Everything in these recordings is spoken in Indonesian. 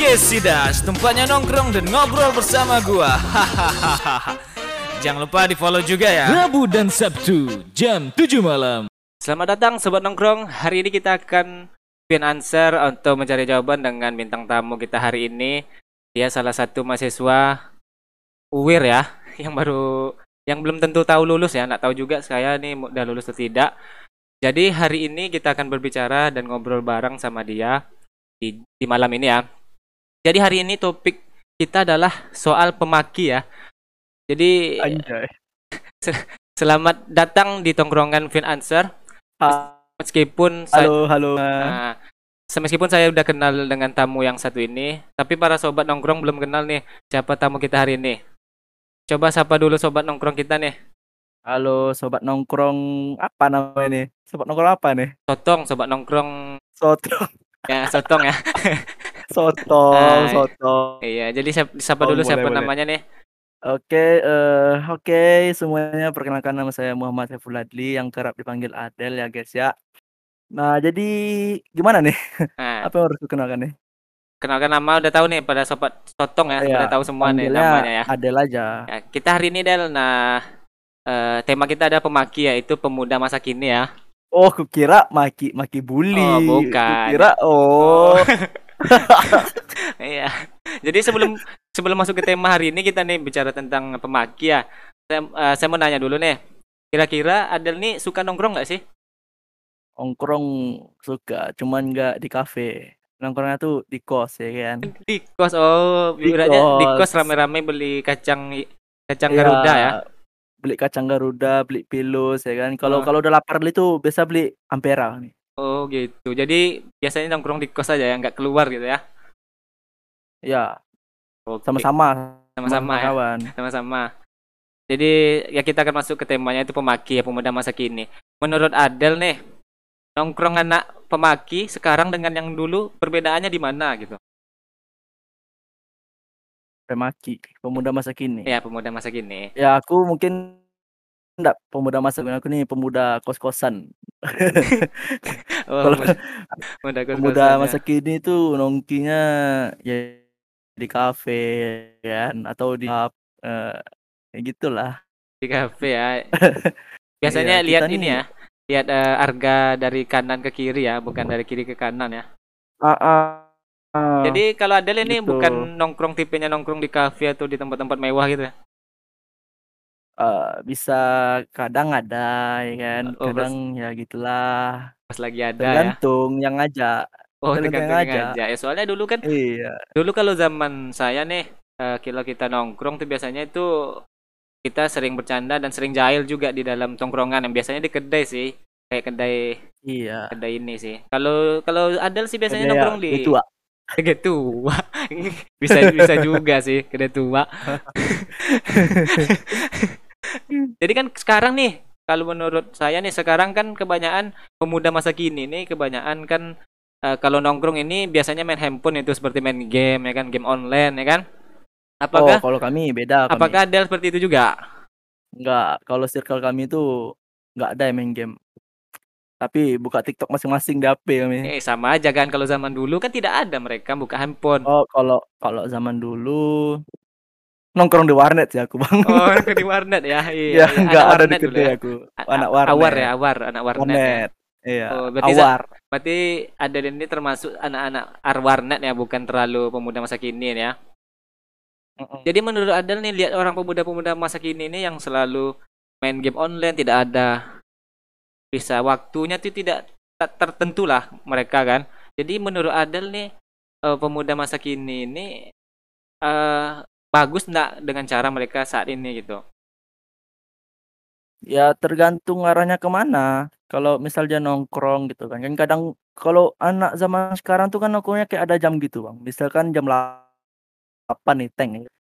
Podcast Sidas, tempatnya nongkrong dan ngobrol bersama gua. Hahaha. Jangan lupa di follow juga ya. Rabu dan Sabtu jam 7 malam. Selamat datang Sobat Nongkrong. Hari ini kita akan pin answer untuk mencari jawaban dengan bintang tamu kita hari ini. Dia salah satu mahasiswa UWIR ya, yang baru yang belum tentu tahu lulus ya, nggak tahu juga saya nih udah lulus atau tidak. Jadi hari ini kita akan berbicara dan ngobrol bareng sama dia di, di malam ini ya. Jadi hari ini topik kita adalah soal pemaki ya. Jadi Anjay. selamat datang di tongkrongan Fin Answer. Ha- Meskipun saya, Halo, halo. Nah, meskipun saya udah kenal dengan tamu yang satu ini, tapi para sobat nongkrong belum kenal nih siapa tamu kita hari ini. Coba sapa dulu sobat nongkrong kita nih. Halo, sobat nongkrong apa namanya nih? Sobat nongkrong apa nih? Sotong, sobat nongkrong Sotong, ya, sotong ya. sotong, sotong. iya, jadi siapa, sapa Oh, dulu boleh, siapa boleh. namanya nih? Oke, eh oke semuanya perkenalkan nama saya Muhammad Saiful Adli yang kerap dipanggil Adel ya guys ya. Nah, jadi gimana nih? Nah, Apa yang harus dikenalkan nih? kenalkan nama udah tahu nih pada sobat sotong ya, Iya, udah tahu semua nih namanya ya. Adel aja. Ya, kita hari ini Del, nah eh, tema kita ada pemaki yaitu pemuda masa kini ya. Oh, kukira maki maki bully. Oh, bukan. Kukira oh. Iya. Jadi sebelum sebelum masuk ke tema hari ini kita nih bicara tentang pemaki ya. Saya, eh, saya mau nanya dulu nih. Kira-kira Adel nih suka nongkrong nggak sih? Nongkrong suka, cuman nggak di kafe. Nongkrongnya tuh di kos ya kan. Di kos oh, di kos kos. rame-rame beli kacang kacang Iya, Garuda ya. Beli kacang Garuda, beli pilus ya kan. Kalau Oh. kalau udah lapar beli tuh biasa beli Ampera nih. Oh gitu. Jadi biasanya nongkrong di kos aja ya, nggak keluar gitu ya. Ya, sama-sama Sama-sama ya. kawan. Sama-sama. Jadi ya kita akan masuk ke temanya itu pemaki ya pemuda masa kini. Menurut Adel nih, nongkrong anak pemaki sekarang dengan yang dulu perbedaannya di mana gitu? Pemaki, pemuda masa kini. Ya pemuda masa kini. Ya, aku mungkin enggak pemuda masa kini aku nih pemuda kos-kosan. Oh, Kalau pemuda, pemuda pemuda kos-kosan ya. masa kini tuh nongkinya ya di kafe kan atau di pub, eh kayak gitulah. di kafe ya. Biasanya Iya, lihat kita ini nih- ya, lihat eh, harga dari kanan ke kiri ya, bukan dari kiri ke kanan ya. Ah, ah, ah. Jadi kalau Adel ini gitu. bukan nongkrong tipenya nongkrong di kafe atau di tempat-tempat mewah gitu ya. Eh, bisa kadang ada ya kan Oh, kadang ya gitulah Pas lagi ada ya. tergantung yang ngajak Oh, tergantung tergantung yang aja. Ya soalnya dulu kan iya Dulu kalau zaman saya nih, eh, kalau kita nongkrong tuh biasanya itu kita sering bercanda dan sering jahil juga di dalam tongkrongan yang biasanya di kedai sih, kayak kedai iya kedai ini sih. Kalau kalau Adel sih biasanya Kedai nongkrong ya, di itu ah. kedai tua. bisa bisa juga sih kedai tua. Jadi kan sekarang nih, kalau menurut saya nih sekarang kan kebanyakan pemuda masa kini nih kebanyakan kan eh, kalau nongkrong ini biasanya main handphone itu seperti main game ya kan, game online ya kan. oh Apakah kalau kami beda kami apakah Adel seperti itu juga? enggak kalau circle kami itu enggak ada yang main game tapi buka TikTok masing-masing di HP kami Eh sama aja kan kalau zaman dulu kan tidak ada mereka buka handphone. oh kalau kalau zaman dulu nongkrong di warnet sih aku bang Oh, ke di warnet ya. Iya, ya iya. enggak Anak ada di kedai ya. aku anak warnet Awar ya, awar, anak warnet. ya. warnet iya Oh, berarti awar Berarti Adel ini termasuk anak-anak arwarnet ya, bukan terlalu pemuda masa kini ya. Mm-mm. Jadi menurut Adel nih lihat orang pemuda-pemuda masa kini ini yang selalu main game online tidak ada bisa waktunya tuh tidak tertentu lah mereka kan. Jadi menurut Adel nih eh, pemuda masa kini ini eh bagus enggak dengan cara mereka saat ini gitu. Ya tergantung arahnya ke mana. Kalau misal dia nongkrong gitu kan. Kan kadang kalau anak zaman sekarang tuh kan nongkrongnya kayak ada jam gitu bang. Misalkan jam 8 nih tank.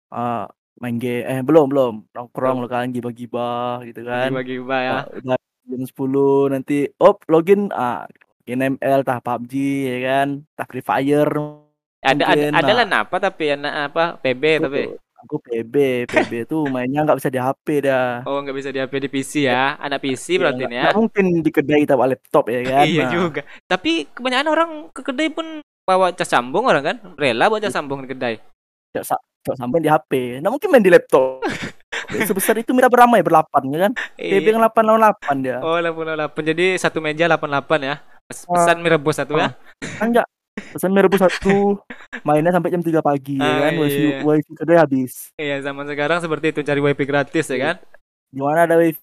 eh, main game. Eh belum belum. Nongkrong lo kan gibah-gibah gitu kan. Bagi-bagi ya. Oh, udah jam 10 nanti. Op login. Ah, login ML tah PUBG ya kan. Tah Free Fire. Ada ada mungkin, ada nah. lah apa tapi anak apa PB Aku tapi. Aku PB. PB tuh mainnya nggak bisa di HP dah. Oh nggak bisa di HP di PC ya. Anak PC Iya, berarti nggak- ini ya. nggak mungkin di kedai tahu laptop ya kan. Iya Nah, juga. Tapi kebanyakan orang ke kedai pun bawa cas sambung orang kan rela bawa cas sambung di kedai Cok sa cok sampai di HP. Nah mungkin main di laptop. Sebesar itu kita beramai berlapan ya kan. Iya. TB yang 888 dia. oh 88 jadi satu meja 88 ya Pes- pesan mie rebus satu ya Kan enggak pesan mie rebus satu mainnya sampai jam 3 pagi Ah, ya kan. Wifi iya. wifi kedai habis. iya zaman sekarang seperti itu cari wifi gratis ya kan Di mana ada wifi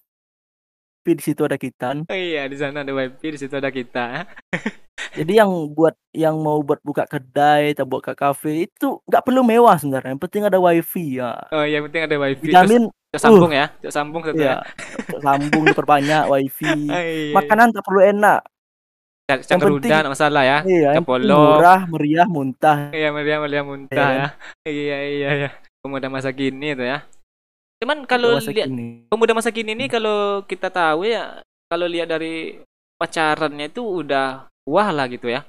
di situ ada kita. Oh iya di sana ada wifi di situ ada kita ya. Jadi yang buat yang mau buat buka kedai atau buka kafe itu nggak perlu mewah sebenarnya. Yang penting ada wifi ya. oh iya penting ada wifi terus Dijamin cok sambung ya cok sambung satu ya ya. Sambung diperbanyak wifi. Ah, iya, Makanan tak perlu enak. Cak yang cak nggak masalah ya. Iya, yang penting Capolo. murah, meriah, muntah. iya meriah meriah muntah Iya. ya. iya iya iya. Pemuda masa kini itu ya. Cuman kalau lihat pemuda masa kini ini kalau kita tahu ya kalau lihat dari pacarannya itu udah wah lah gitu ya.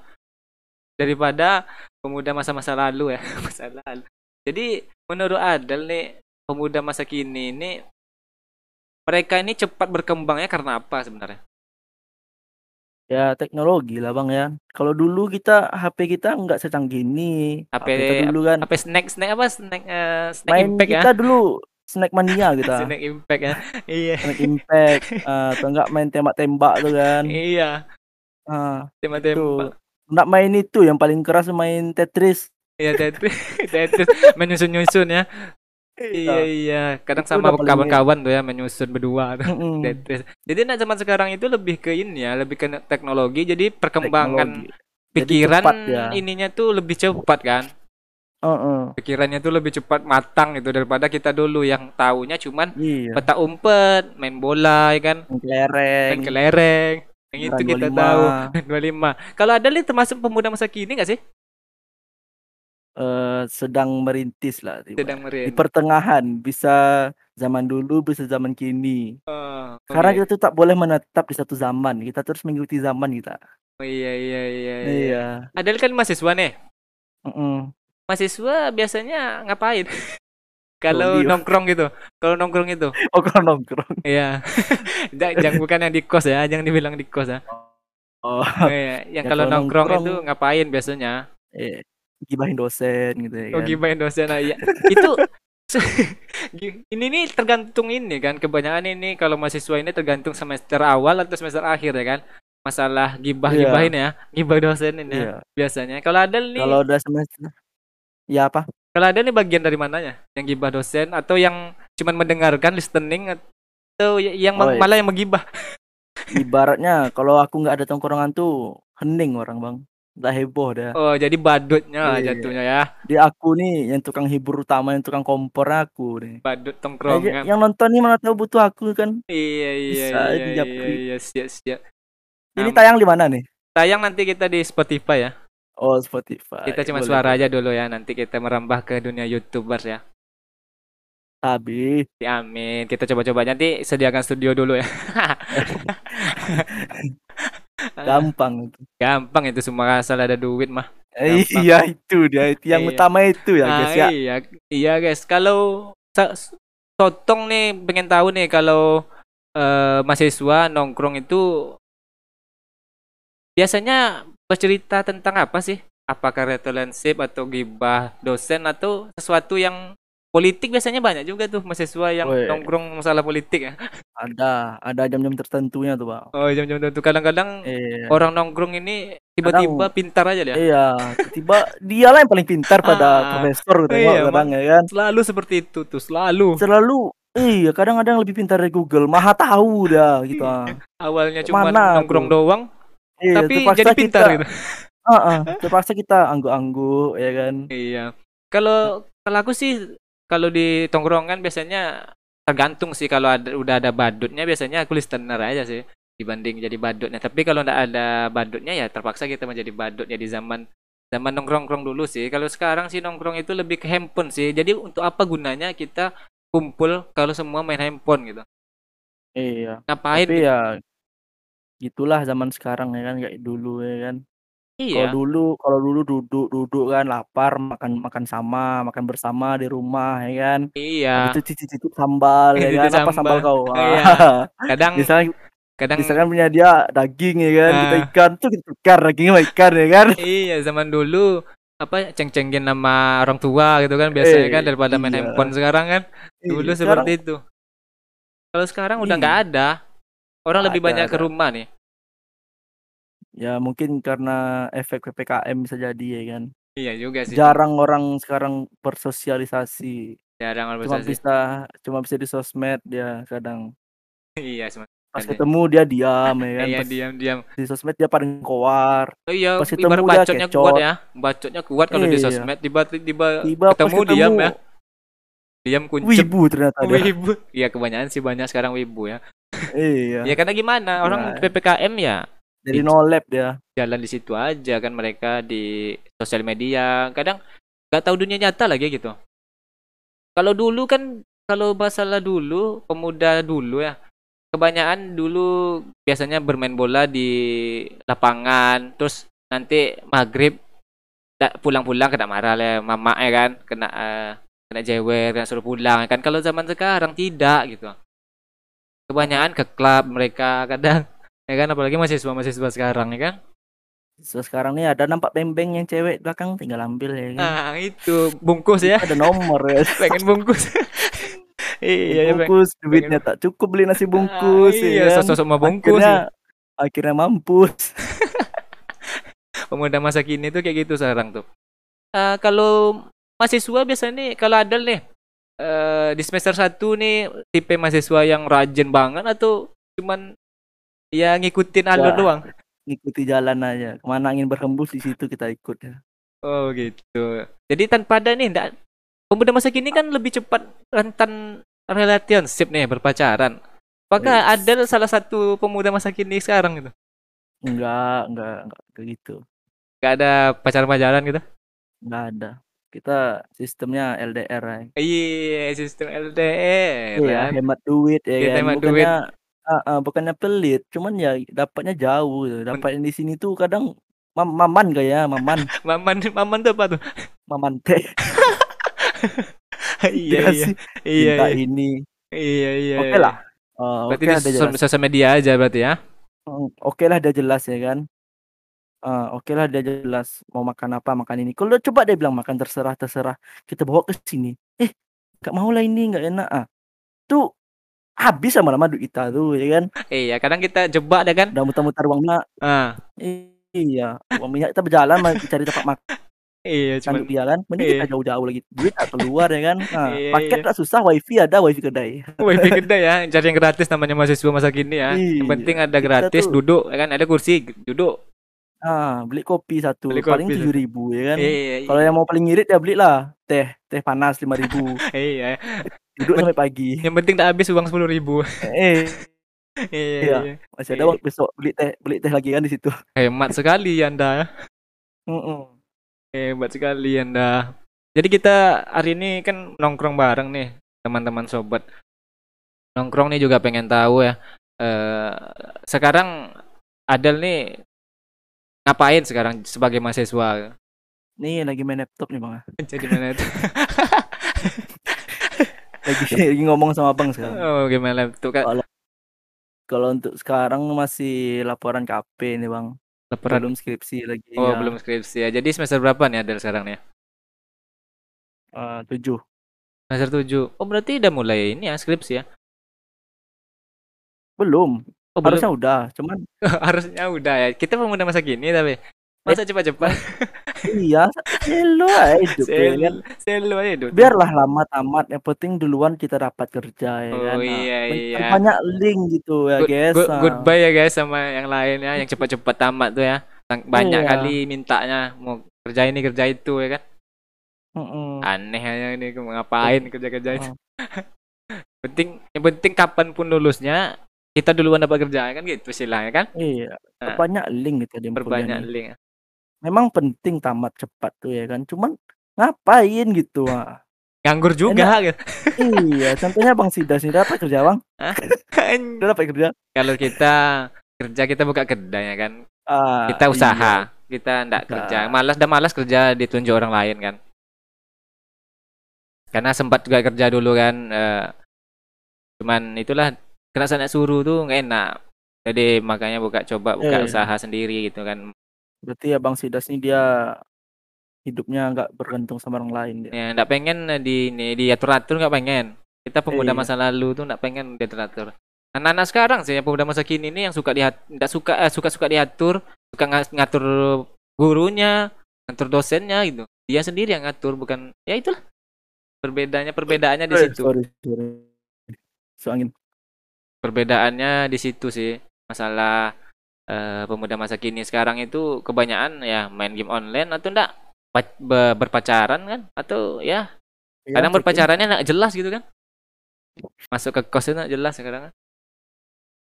Daripada pemuda masa-masa lalu ya masa lalu. Jadi menurut Adel nih pemuda masa kini ini mereka ini cepat berkembangnya karena apa sebenarnya Ya teknologi lah bang ya. Kalau dulu kita HP kita nggak secanggih ini. HP kita dulu kan apa snack snack apa snack eh, snack main impact ya kita dulu snack mania kita. snack impact ya iya snack impact eh, atau enggak main tembak-tembak tuh kan. iya Ah, tema tuh. tembak Nggak main itu yang paling keras main Tetris. iya Tetris Tetris menyusun nyusun ya iya iya kadang Itu sama kawan-kawan tuh ya menyusun berdua. Tetris. Jadi nah zaman sekarang itu lebih ke ini ya, lebih ke teknologi. Jadi perkembangan Teknologi. Jadi pikiran cepat ya. ininya tuh lebih cepat kan. Heeh. Pikirannya tuh lebih cepat matang gitu daripada kita dulu yang taunya cuman Iya. peta umpet, main bola ya kan, kelereng. main kelereng. Yang itu kita 25. tahu. 25. Kalau ada nih termasuk pemuda masa kini gak sih? Eh, sedang merintis lah. tiba. Sedang Di merintis. pertengahan bisa zaman dulu bisa zaman kini. Oh, Karena oke. kita tuh tak boleh menetap di satu zaman. Kita terus mengikuti zaman kita. Oh, iya iya iya iya. Iya. Adel kan mahasiswa nih. Mm-mm. Mahasiswa biasanya ngapain? Kalau nongkrong gitu. Kalau nongkrong itu. Oh kalau nongkrong. Iya. jangan, jangan bukan yang di kos ya, jangan dibilang di kos ya. Oh, Iya, yang Ya, kalau kalau nongkrong, nongkrong- itu ngapain biasanya? eh, gibahin dosen gitu ya Oh, kan. gibahin dosen ya. itu ini nih tergantung ini kan kebanyakan ini kalau mahasiswa ini tergantung semester awal atau semester akhir ya kan masalah gibah Iya. gibahin ya gibah dosen ini ya, Iya. biasanya kalau ada nih Kalau udah semester Ya apa? kalau ada nih bagian dari mananya yang gibah dosen atau yang cuman mendengarkan listening atau y- yang Oh, iya. malah yang menggibah Ibaratnya kalau aku nggak ada tongkrongan tuh hening orang bang. Udah heboh dah. oh jadi badutnya Iya. jatuhnya ya Di aku nih yang tukang hibur utama yang tukang kompor aku nih. badut tongkrongan yang nonton nih mana tahu butuh aku kan. iya iya Bisa iya iya iya siap siap Ini Am- tayang di mana nih? tayang nanti kita di Spotify ya Oh Spotify. Kita cuma Boleh, suara aja dulu ya. Nanti kita merambah ke dunia YouTubers ya. Tapi Ya, amin. Kita coba-coba nanti sediakan studio dulu ya. gampang itu. Gampang itu semua asal ada duit mah. Gampang. iya itu dia. Itu yang Iya. utama itu ya Ah, guys ya. Iya, iya guys. Kalau Totong nih pengen tahu nih kalau eh, mahasiswa nongkrong itu biasanya bercerita tentang apa sih? Apakah relationship atau gibah dosen atau sesuatu yang politik biasanya banyak juga tuh mahasiswa yang Weh. nongkrong masalah politik ya. Ada ada jam-jam tertentunya tuh bang. Oh jam-jam tertentu kadang-kadang Iya. orang nongkrong ini tiba-tiba pintar aja dia. Iya, tiba dia lah yang paling pintar pada Ah, profesor gitu iya, kadang ya kan. Selalu seperti itu tuh, selalu. Selalu iya, kadang-kadang lebih pintar dari Google, maha tahu dah gitu. ah. Awalnya cuma nongkrong tuh? doang, Iya, tapi jadi pintar kita, gitu. Heeh, terpaksa kita angguk-angguk ya kan. Iya. Kalau kalau aku sih kalau di tongkrongan biasanya tergantung sih kalau ada udah ada badutnya biasanya aku listener aja sih dibanding jadi badutnya. Tapi kalau nggak ada badutnya ya terpaksa kita menjadi badut ya di zaman zaman nongkrong-nongkrong dulu sih. Kalau sekarang sih nongkrong itu lebih ke handphone sih. Jadi untuk apa gunanya kita kumpul kalau semua main handphone gitu? Iya. Ngapain? Tapi gitu? ya gitulah zaman sekarang ya kan kayak dulu ya kan. Kalau Iya. dulu kalau dulu duduk duduk kan lapar makan makan sama makan bersama di rumah ya kan. Iya. Itu cicip-cicip sambal ya kan. Apa sambal sambal. kau? Iya. Kadang Misalnya kadang Misalkan punya dia daging ya kan, kita Ah. ikan tuh kita tukar dagingnya sama ikan ya kan. iya zaman dulu apa ceng-cengin nama orang tua gitu kan biasanya Eh, kan daripada main iya. handphone sekarang kan dulu Iya, seperti itu kalau sekarang udah Iya. nggak ada orang Nggak lebih ada, banyak ke ada. rumah nih Ya mungkin karena efek PPKM bisa jadi ya kan. iya juga sih Jarang orang sekarang bersosialisasi. jarang orang Cuma bersosialisasi. bisa cuma bisa di sosmed dia kadang. iya semua Pas ketemu dia diam ya kan. iya Pas diam-diam di sosmed dia paling keluar. oh iya Pas ketemu dia bacotnya kecot. kuat ya bacotnya kuat kalau di Iya. sosmed tiba tiba Tiba pas ketemu diam ya diam kuncup Wibu ternyata dia. wibu iya kebanyakan sih banyak sekarang wibu ya Iya. ya karena gimana orang Nah. ppkm ya Dari no lab dia. jalan di situ aja kan mereka di sosial media. Kadang nggak tahu dunia nyata lagi gitu. Kalau dulu kan kalau masalah dulu pemuda dulu ya kebanyakan dulu biasanya bermain bola di lapangan terus nanti maghrib pulang-pulang kena marah lah mama ya kan? Kena eh, kena jewer kena suruh pulang ya kan? Kalau zaman sekarang tidak gitu. Kebanyakan ke klub mereka kadang ya kan apalagi mahasiswa mahasiswa sekarang ya kan So, sekarang nih ada nampak bembeng yang cewek belakang tinggal ambil ya kan. Nah, itu bungkus ya. Ada nomor ya. Pengen bungkus. iya, ya, Bang. bungkus duitnya tak cukup beli nasi bungkus Ah, iya, ya kan. sosok sama bungkus. Akhirnya akhirnya mampus. Pemuda masa kini tuh kayak gitu sekarang tuh. Eh, kalau mahasiswa biasanya nih, kalau ada nih eh di semester 1 nih tipe mahasiswa yang rajin banget atau cuman ya ngikutin alur Ya. doang? Ngikuti jalan aja. Ke mana angin berhembus di situ kita ikut ya. Oh gitu. Jadi tanpa ada nih, ndak pemuda masa kini kan lebih cepat rentan relationship nih berpacaran. Apakah Yes. ada salah satu pemuda masa kini sekarang gitu? Enggak, enggak, enggak kayak gitu. Gak ada pacaran-pacaran gitu? Enggak ada. Kita sistemnya LDR ya. Iya, sistem LDR Iya, kan. hemat duit ya Kita kan. hemat bukannya duit. Ah, bukannya pelit, cuman ya dapatnya jauh. gitu. Dapatnya di sini tuh kadang mam maman gak ya, maman, Maman, maman tuh apa tuh? maman teh. iya, iya, Dikasih iya, minta iya, ini. iya, iya. Oke iya. lah. Oh, Berarti oke di lah sosial, sosial media aja berarti ya? Mm, Oke lah dia jelas ya kan. Ah, oke lah dia jelas mau makan apa makan ini. Kalau coba dia bilang makan terserah terserah kita bawa ke sini. Eh, gak mau lah ini nggak enak ah. Tuh habis lama-lama duit kita tuh ya kan. Iya, kadang kita jebak deh kan? Udah muter-muter uang minyak. Ah, Iya, uang minyak kita berjalan cari tempat makan iya, untuk dia kan. Mending iya. kita jauh-jauh lagi. Duit tak keluar ya kan. Nah, Iya, paket iya. tak susah, wifi ada, wifi kedai. wifi gede ya, cari yang gratis namanya mahasiswa masa kini ya. Yang Iya, penting ada gratis, tuh- duduk, ya kan? Ada kursi, duduk. Ah, beli kopi satu, Beli paling tujuh ribu ya kan. Iya, Kalau yang mau paling ngirit ya belilah teh, teh panas lima ribu. iya. Duduk sampai pagi. Yang penting tak habis uang sepuluh ribu. Eh, iya, Iya. iya. masih ada Iya. waktu besok beli teh, beli teh lagi kan di situ. Hemat sekali Anda. Mm-mm. Hebat sekali Anda. Jadi kita hari ini kan nongkrong bareng nih, teman-teman sobat. Nongkrong nih juga pengen tahu ya. Eh sekarang Adel nih ngapain sekarang sebagai mahasiswa? Nih lagi main laptop nih bang. Jadi mana itu? Lagi, lagi ngomong sama bang sekarang. Oh, gimana laptop kan? Kalau untuk sekarang masih laporan KP nih bang. Laporan. Belum skripsi lagi. Oh, ya. belum skripsi ya. Jadi semester berapa nih Adel sekarang nih? Eh, tujuh. Semester 7. Oh, berarti udah mulai ini ya skripsi ya? Belum. Oh, belum. Harusnya udah. Cuman harusnya udah ya. Kita pemuda masa kini tapi masa cepat-cepat. iya, selo aja hidup ya kan. Sel, selo aja Dut. Biarlah lama tamat. Yang penting duluan kita dapat kerja ya Oh, kan. Nah, iya, men- iya. Banyak link gitu ya Good- guys. good- Nah, goodbye ya guys sama yang lain ya yang cepat-cepat tamat tuh ya. Banyak Iya. kali mintanya mau kerja ini kerja itu ya kan. mm-mm. Aneh aja ini mau ngapain kerja-kerja itu. Oh. penting yang penting kapan pun lulusnya kita duluan dapat kerja kan gitu istilahnya kan. Iya. Nah. Banyak link gitu di nih. link. Memang penting tamat cepat tuh ya kan. Cuman ngapain gitu ah. Nganggur juga gitu. iya, contohnya Bang Sida sih dapat kerja Bang. Udah dapat kerja. Kalau kita kerja kita buka kedai ya kan. Ah, Kita usaha. iya. Kita ndak kerja. Malas dah malas kerja ditunjuk orang lain kan. Karena sempat juga kerja dulu kan eh, cuman itulah kena sana suruh tuh nggak enak. Jadi makanya buka coba buka iya. usaha sendiri gitu kan. Berarti Abang Sidas ini dia hidupnya nggak bergantung sama orang lain dia. Ya, nggak pengen eh, di ini diatur-atur nggak pengen. Kita pemuda Iya. masa lalu tuh nggak pengen diatur-atur. Anak-anak sekarang sih yang pemuda masa kini ini yang suka dihat nggak suka eh, suka-suka diatur, suka nga- ngatur gurunya, ngatur dosennya gitu. Dia sendiri yang ngatur bukan ya itulah. Perbedaannya perbedaannya di Eh, situ. Sorry, sorry. So, angin. Perbedaannya di situ sih. Masalah eh, pemuda masa kini sekarang itu kebanyakan ya main game online atau enggak pa- be- berpacaran kan atau ya Ya, kadang check-in. berpacarannya nggak jelas gitu kan masuk ke kos itu nggak jelas sekarang kan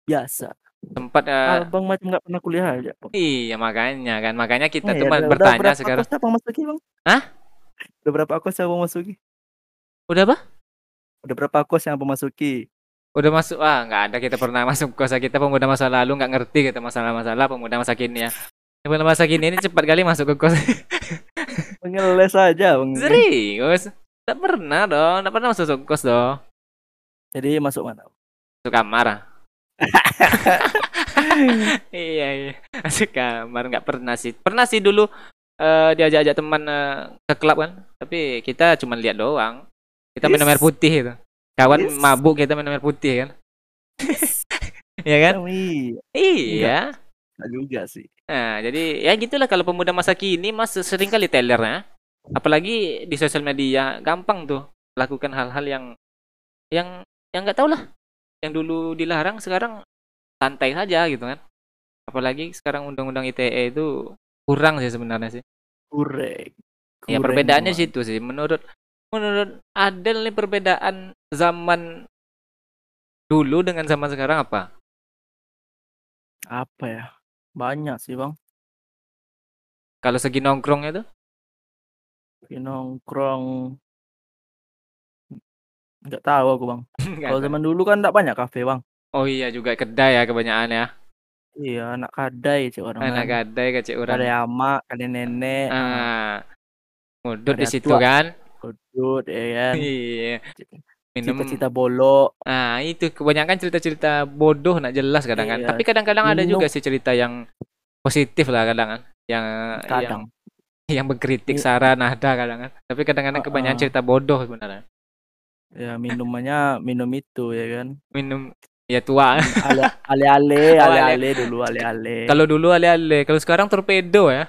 biasa. tempat eh, Abang macam nggak pernah kuliah aja. Bang. iya makanya kan makanya kita Iya, tuh udah- udah bertanya berapa sekarang kos abang masuki bang? Hah? Udah berapa kos yang abang masuki? udah apa Udah berapa kos yang abang masuki? Udah masuk ah nggak ada. Kita pernah masuk kos kita pemuda masa lalu nggak ngerti kita masalah-masalah pemuda masa kini ya. Pemuda masa kini ini cepat kali masuk ke kos Ngeles aja bang. serius? Tak pernah dong tak pernah masuk ke kos dong. Jadi masuk mana? masuk kamar. Iya iya. Masuk kamar nggak pernah sih. Pernah sih dulu eh diajak-ajak teman eh, ke klub kan. Tapi kita cuma lihat doang. Kita minum air putih itu kawan Yes. mabuk kita minum air putih kan? Iya kan? Iya. Juga sih. nah jadi ya gitulah kalau pemuda masa kini mas sering kali telernya apalagi di sosial media gampang tuh lakukan hal-hal yang yang yang nggak tahu lah yang dulu dilarang sekarang santai saja gitu kan. Apalagi sekarang undang-undang ITE itu kurang sih sebenarnya sih. Kurek. ya Kurang perbedaannya semua. situ sih. Menurut menurut Adel nih perbedaan zaman dulu dengan zaman sekarang apa Apa ya? Banyak sih bang. kalau segi nongkrongnya tuh Tapi nongkrong nggak tahu aku bang. Kalau zaman dulu kan nggak banyak kafe bang. oh iya juga kedai ya kebanyakan ya Iya anak kadai cik orang. anak kan. gadai kecil orang Kadai ama, kadai nenek, ah ngudut di Ada situ tua. kan kudut, ya kan. iya minum Cita-cita bolok. ah itu kebanyakan cerita-cerita bodoh nak jelas kadang kan Iya. tapi kadang-kadang ada juga sih cerita yang positif lah kadang kan yang yang Kadang. yang berkritik Iya. saran ada kadang kan tapi kadang-kadang Ah, kebanyakan ah. cerita bodoh sebenarnya Ya minumannya minum itu ya kan. minum ya tua Ale ale ale Oh, ale ale- ale dulu ale ale. kalau dulu ale-ale kalau sekarang torpedo ya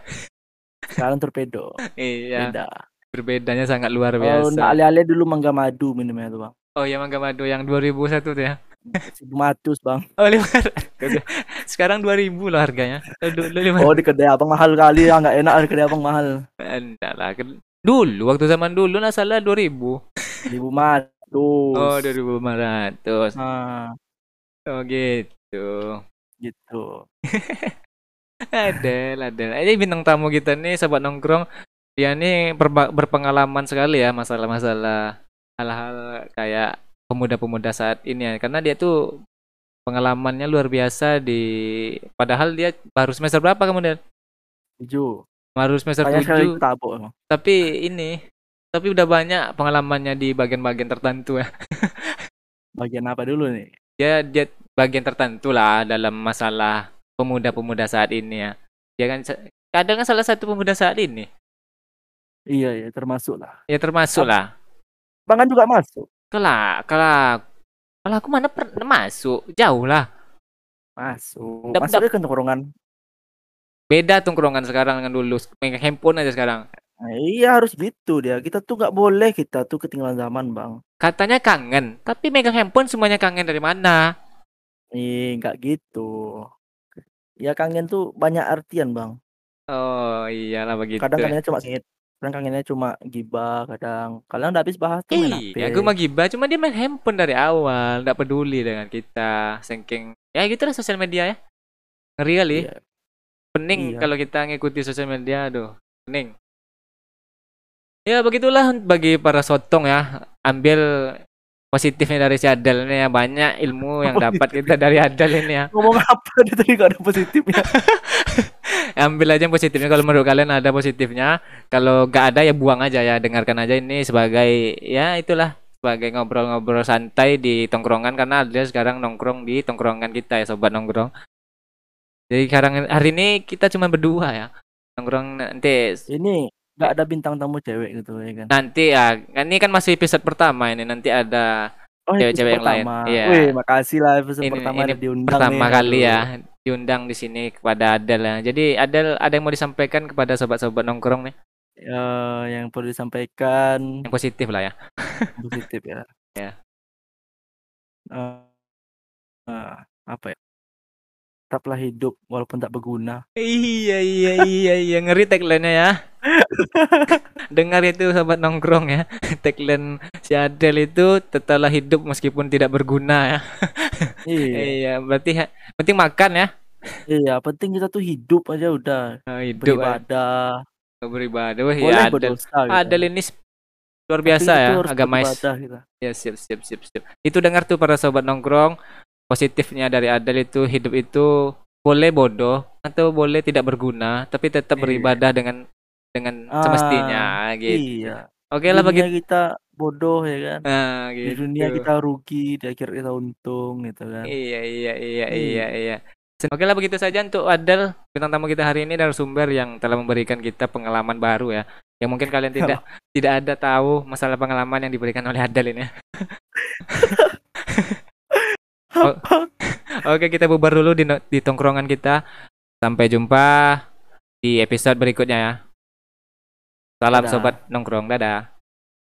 sekarang torpedo. iya Beda. Berbedanya sangat luar Kalau biasa nggak ale ale dulu mangga madu minumnya tuh bang. oh ya mangga madu yang 2001 tuh ya Matus bang. oh lima sekarang 2000 loh harganya dulu lima Oh di kedai abang mahal kali ya nggak enak di kedai abang mahal. enggak lah dulu waktu zaman dulu nah salah 2000 Ibu matus. oh 2500 Nah, oh gitu gitu. Adel, Adel. Ini bintang tamu kita nih, sahabat nongkrong. Dia nih berba- berpengalaman sekali ya masalah-masalah hal-hal kayak pemuda-pemuda saat ini ya. Karena dia tuh pengalamannya luar biasa di padahal dia baru semester berapa kemudian? Tujuh. Baru semester Banyak sekali 7. tabuk emang. Tapi ini tapi udah banyak pengalamannya di bagian-bagian tertentu ya. Bagian apa dulu nih? Dia dia bagian tertentu lah dalam masalah pemuda-pemuda saat ini ya. Dia kan sa- kadang kan salah satu pemuda saat ini. Iya ya termasuk lah. Ya termasuk lah. Bang kan juga masuk. Kelak, kelak. Kalau aku mana pernah masuk, jauh lah. Masuk. Dap- Masuknya ke tongkrongan. Beda tongkrongan sekarang dengan dulu. Megang handphone aja sekarang. Nah, iya harus gitu dia. Kita tuh nggak boleh kita tuh ketinggalan zaman bang. Katanya kangen, tapi megang handphone semuanya kangen dari mana? Ih nggak gitu. Ya kangen tuh banyak artian bang. Oh iyalah begitu. Kadang kangennya cuma sengit. Kadang kangennya cuma gibah. Kadang kadang udah habis bahas tuh main HP. Iya, aku mah gibah, cuma dia main handphone dari awal, nggak peduli dengan kita, saking ya gitulah sosial media ya. Ngeri kali. Iya. Pening Iya. kalau kita ngikuti sosial media, aduh, pening. Ya begitulah bagi para sotong ya, ambil positifnya dari si Adel ini ya banyak ilmu yang dapat kita dari Adel ini ya. Ngomong apa dia tadi gak ada positifnya. Ambil aja yang positifnya kalau menurut kalian ada positifnya, kalau gak ada ya buang aja ya, dengarkan aja ini sebagai ya itulah sebagai ngobrol-ngobrol santai di tongkrongan karena Adel sekarang nongkrong di tongkrongan kita ya sobat nongkrong. Jadi sekarang hari ini kita cuma berdua ya. Nongkrong nanti Ini nggak ada bintang tamu cewek gitu ya kan. nanti ya kan ini kan masih episode pertama ini nanti ada Oh, cewek-cewek yang lain, iya. Wih, makasih lah episode ini, pertama ini diundang pertama nih. kali ya diundang di sini kepada Adel ya. Jadi Adel ada yang mau disampaikan kepada sobat-sobat nongkrong nih Eh, yang perlu disampaikan yang positif lah ya. positif ya. Ya. Eh, eh, apa ya? Tetaplah hidup walaupun tak berguna. Iya iya iya iya ngeri tagline-nya ya. Dengar itu sobat nongkrong ya. Tagline si Adel itu tetaplah hidup meskipun tidak berguna ya. Iya, Iya, berarti ha- penting makan ya. iya. Penting kita tuh hidup aja udah Ah, Hidup ya. beribadah. beribadah. Wah, Boleh ya Adel. berdosa. gitu. Adel ini luar biasa ya agamais. kita. Ya siap siap siap siap. Itu dengar tuh para sobat nongkrong. Positifnya dari Adel itu hidup itu boleh bodoh atau boleh tidak berguna, tapi tetap Iya. beribadah dengan dengan Ah, semestinya gitu. Iya. Oke lah begitu. kita bodoh ya kan. Nah, Di gitu. dunia kita rugi, di akhir kita untung gitu kan. Iya iya iya Iya. iya iya. Oke lah begitu saja untuk Adel bintang tamu kita hari ini dari sumber yang telah memberikan kita pengalaman baru ya. Yang mungkin kalian tidak tidak ada tahu masalah pengalaman yang diberikan oleh Adel ini. Oh, Oke kita bubar dulu di, di tongkrongan kita. Sampai jumpa di episode berikutnya ya. Salam Dadah. sobat nongkrong. Dadah.